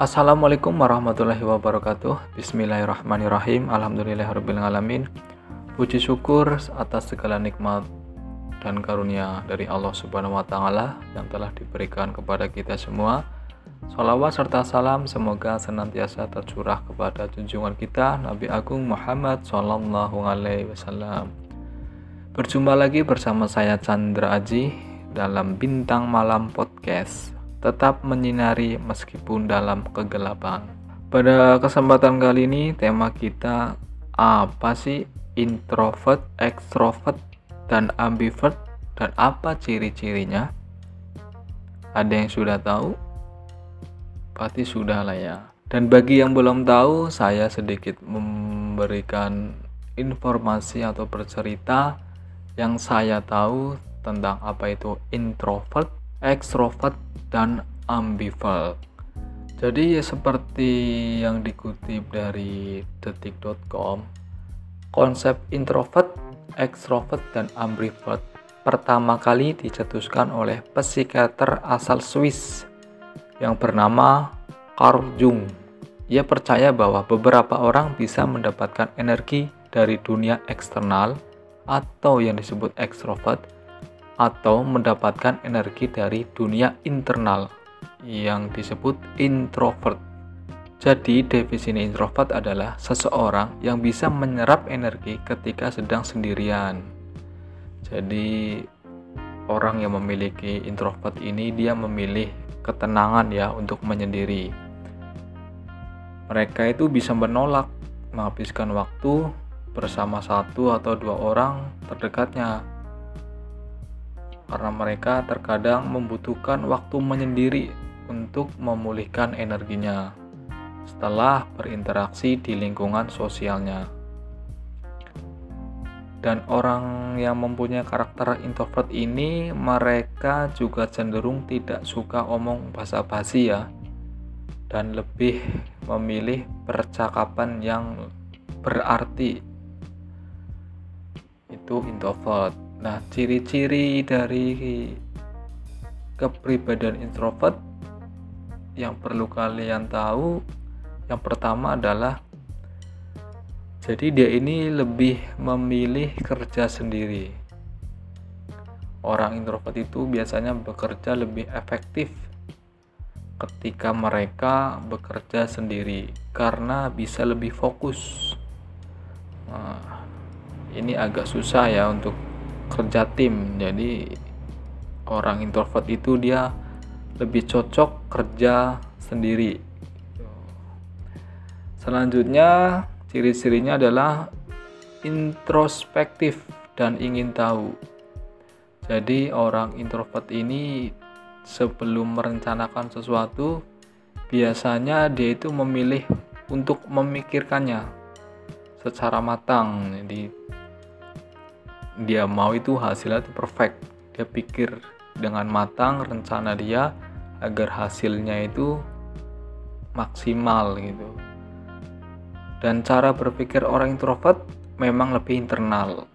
Assalamualaikum warahmatullahi wabarakatuh. Bismillahirrahmanirrahim. Alhamdulillahirrahmanirrahim Puji syukur atas segala nikmat dan karunia dari Allah subhanahu wa ta'ala Yang telah diberikan kepada kita semua. Salawat serta salam semoga senantiasa tercurah kepada junjungan kita Nabi Agung Muhammad Sallallahu Alaihi Wasallam. Berjumpa lagi bersama saya Chandra Aji dalam Bintang Malam Podcast tetap menyinari meskipun dalam kegelapan. Pada kesempatan kali ini tema kita apa sih introvert, extrovert, dan ambivert dan apa ciri-cirinya? Ada yang sudah tahu? Pasti sudah lah ya. Dan bagi yang belum tahu, saya sedikit memberikan informasi atau bercerita yang saya tahu tentang apa itu introvert, extrovert, dan ambivert. Jadi ya seperti yang dikutip dari detik.com, konsep introvert, extrovert, dan ambivert pertama kali dicetuskan oleh psikiater asal Swiss yang bernama Carl Jung. Ia percaya bahwa beberapa orang bisa mendapatkan energi dari dunia eksternal atau yang disebut extrovert atau mendapatkan energi dari dunia internal yang disebut introvert. Jadi, definisi introvert adalah seseorang yang bisa menyerap energi ketika sedang sendirian. Jadi, orang yang memiliki introvert ini dia memilih ketenangan ya untuk menyendiri. Mereka itu bisa menolak menghabiskan waktu bersama satu atau dua orang terdekatnya karena mereka terkadang membutuhkan waktu menyendiri untuk memulihkan energinya setelah berinteraksi di lingkungan sosialnya. Dan orang yang mempunyai karakter introvert ini, mereka juga cenderung tidak suka omong basa-basi ya, dan lebih memilih percakapan yang berarti. Itu introvert. Nah, ciri-ciri dari kepribadian introvert yang perlu kalian tahu yang pertama adalah jadi dia ini lebih memilih kerja sendiri. Orang introvert itu biasanya bekerja lebih efektif ketika mereka bekerja sendiri karena bisa lebih fokus. Nah, ini agak susah ya untuk kerja tim. Jadi orang introvert itu dia lebih cocok kerja sendiri. Selanjutnya ciri-cirinya adalah introspektif dan ingin tahu. Jadi orang introvert ini sebelum merencanakan sesuatu biasanya dia itu memilih untuk memikirkannya secara matang. Jadi dia mau itu hasilnya itu perfect. Dia pikir dengan matang rencana dia agar hasilnya itu maksimal gitu. Dan cara berpikir orang introvert memang lebih internal.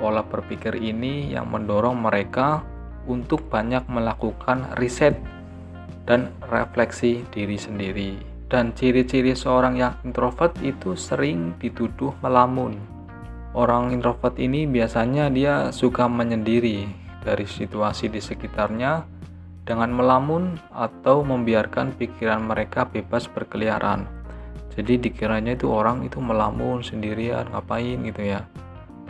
Pola berpikir ini yang mendorong mereka untuk banyak melakukan riset dan refleksi diri sendiri. Dan ciri-ciri seorang yang introvert itu sering dituduh melamun Orang introvert ini biasanya dia suka menyendiri dari situasi di sekitarnya dengan melamun atau membiarkan pikiran mereka bebas berkeliaran. Jadi dikiranya itu orang itu melamun sendirian ngapain gitu ya.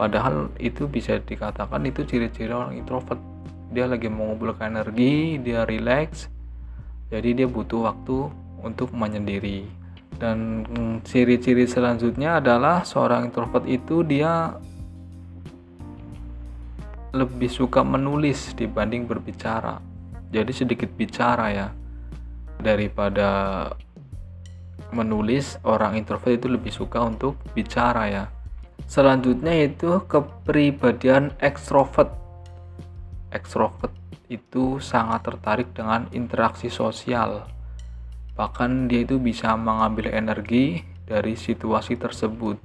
Padahal itu bisa dikatakan itu ciri-ciri orang introvert. Dia lagi mengumpulkan energi, dia relax. Jadi dia butuh waktu untuk menyendiri dan ciri-ciri selanjutnya adalah seorang introvert itu dia lebih suka menulis dibanding berbicara. Jadi sedikit bicara ya. Daripada menulis orang introvert itu lebih suka untuk bicara ya. Selanjutnya itu kepribadian ekstrovert. Ekstrovert itu sangat tertarik dengan interaksi sosial bahkan dia itu bisa mengambil energi dari situasi tersebut.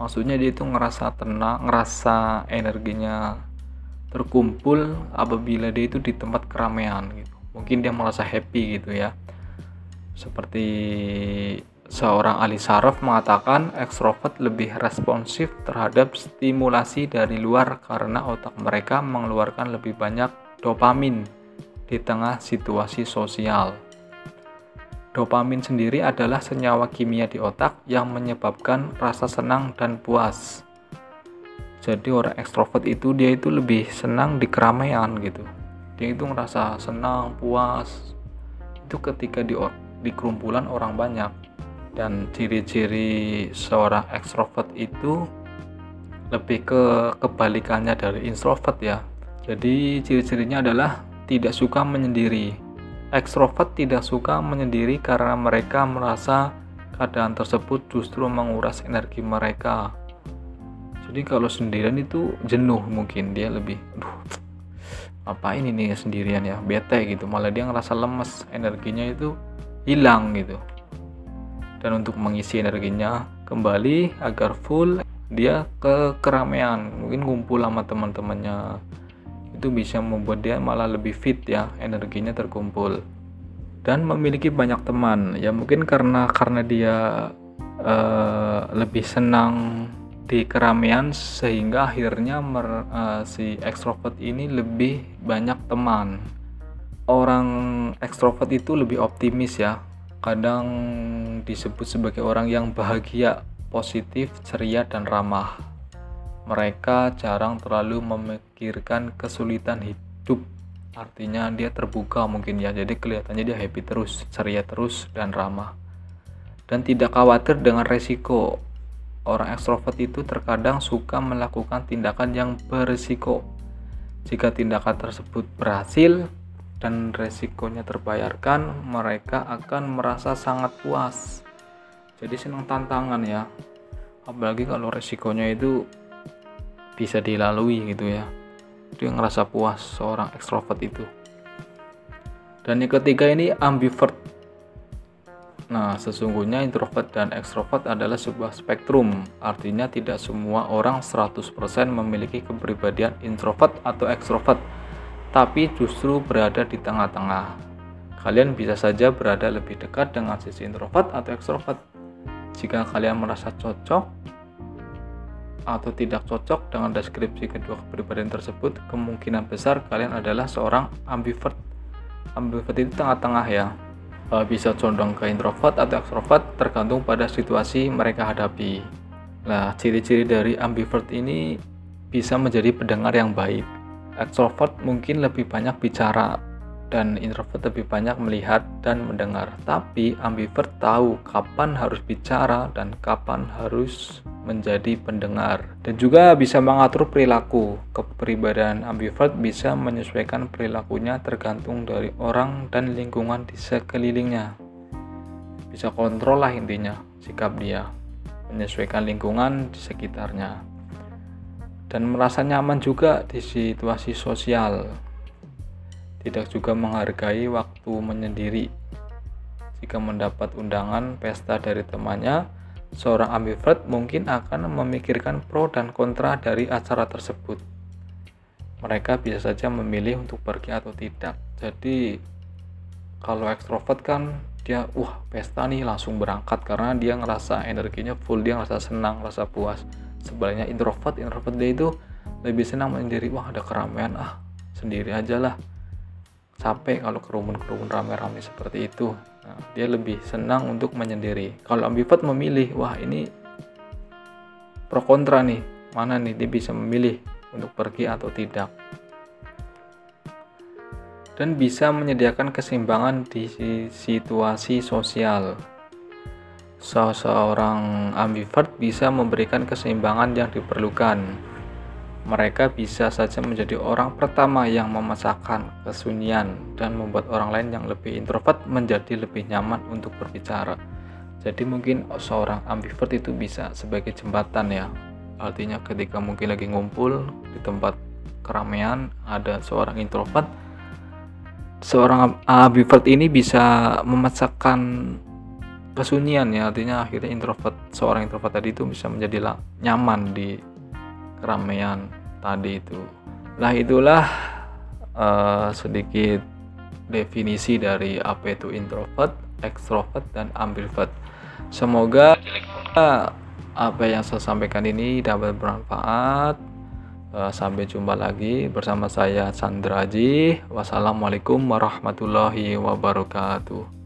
Maksudnya dia itu ngerasa tenang ngerasa energinya terkumpul apabila dia itu di tempat keramaian gitu. Mungkin dia merasa happy gitu ya. Seperti seorang ahli saraf mengatakan ekstrovert lebih responsif terhadap stimulasi dari luar karena otak mereka mengeluarkan lebih banyak dopamin di tengah situasi sosial. Dopamin sendiri adalah senyawa kimia di otak yang menyebabkan rasa senang dan puas. Jadi orang ekstrovert itu dia itu lebih senang di keramaian gitu. Dia itu ngerasa senang, puas. Itu ketika di di kerumpulan orang banyak. Dan ciri-ciri seorang ekstrovert itu lebih ke kebalikannya dari introvert ya. Jadi ciri-cirinya adalah tidak suka menyendiri Ekstrovert tidak suka menyendiri karena mereka merasa keadaan tersebut justru menguras energi mereka. Jadi kalau sendirian itu jenuh mungkin dia lebih, duh, apa ini nih sendirian ya, bete gitu. Malah dia ngerasa lemes, energinya itu hilang gitu. Dan untuk mengisi energinya kembali agar full, dia ke keramaian, mungkin ngumpul sama teman-temannya, itu bisa membuat dia malah lebih fit ya energinya terkumpul. Dan memiliki banyak teman ya mungkin karena karena dia uh, lebih senang di keramaian sehingga akhirnya mer, uh, si ekstrovert ini lebih banyak teman. Orang ekstrovert itu lebih optimis ya kadang disebut sebagai orang yang bahagia positif ceria dan ramah mereka jarang terlalu memikirkan kesulitan hidup. Artinya dia terbuka mungkin ya. Jadi kelihatannya dia happy terus ceria terus dan ramah. Dan tidak khawatir dengan resiko. Orang ekstrovert itu terkadang suka melakukan tindakan yang berisiko. Jika tindakan tersebut berhasil dan resikonya terbayarkan mereka akan merasa sangat puas. Jadi senang tantangan ya. Apalagi kalau resikonya itu bisa dilalui gitu ya dia ngerasa puas seorang ekstrovert itu dan yang ketiga ini ambivert Nah, sesungguhnya introvert dan ekstrovert adalah sebuah spektrum. Artinya tidak semua orang 100% memiliki kepribadian introvert atau ekstrovert, tapi justru berada di tengah-tengah. Kalian bisa saja berada lebih dekat dengan sisi introvert atau ekstrovert. Jika kalian merasa cocok atau tidak cocok dengan deskripsi kedua kepribadian tersebut, kemungkinan besar kalian adalah seorang ambivert. Ambivert itu tengah-tengah ya, e, bisa condong ke introvert atau extrovert tergantung pada situasi mereka hadapi. Nah, ciri-ciri dari ambivert ini bisa menjadi pendengar yang baik. Extrovert mungkin lebih banyak bicara dan introvert lebih banyak melihat dan mendengar. Tapi ambivert tahu kapan harus bicara dan kapan harus menjadi pendengar dan juga bisa mengatur perilaku. Kepribadian ambivert bisa menyesuaikan perilakunya tergantung dari orang dan lingkungan di sekelilingnya. Bisa kontrol lah intinya sikap dia, menyesuaikan lingkungan di sekitarnya. Dan merasa nyaman juga di situasi sosial tidak juga menghargai waktu menyendiri. Jika mendapat undangan pesta dari temannya, seorang ambivert mungkin akan memikirkan pro dan kontra dari acara tersebut. Mereka bisa saja memilih untuk pergi atau tidak. Jadi, kalau ekstrovert kan dia, wah pesta nih langsung berangkat karena dia ngerasa energinya full, dia ngerasa senang, ngerasa puas. Sebaliknya introvert, introvert dia itu lebih senang menyendiri, wah ada keramaian, ah sendiri aja lah capek kalau kerumun-kerumun rame-rame seperti itu nah, dia lebih senang untuk menyendiri. Kalau ambivert memilih wah ini pro kontra nih mana nih dia bisa memilih untuk pergi atau tidak? Dan bisa menyediakan keseimbangan di situasi sosial. Seseorang ambivert bisa memberikan keseimbangan yang diperlukan mereka bisa saja menjadi orang pertama yang memasakkan kesunyian dan membuat orang lain yang lebih introvert menjadi lebih nyaman untuk berbicara. Jadi mungkin seorang ambivert itu bisa sebagai jembatan ya. Artinya ketika mungkin lagi ngumpul di tempat keramaian ada seorang introvert, seorang ambivert ini bisa memasakkan kesunyian ya. Artinya akhirnya introvert seorang introvert tadi itu bisa menjadi nyaman di keramaian tadi itu. Nah itulah uh, sedikit definisi dari apa itu introvert ekstrovert dan ambivert. Semoga apa yang saya sampaikan ini dapat bermanfaat. Eh, sampai jumpa lagi bersama saya Sandra Ji. Wassalamualaikum warahmatullahi wabarakatuh.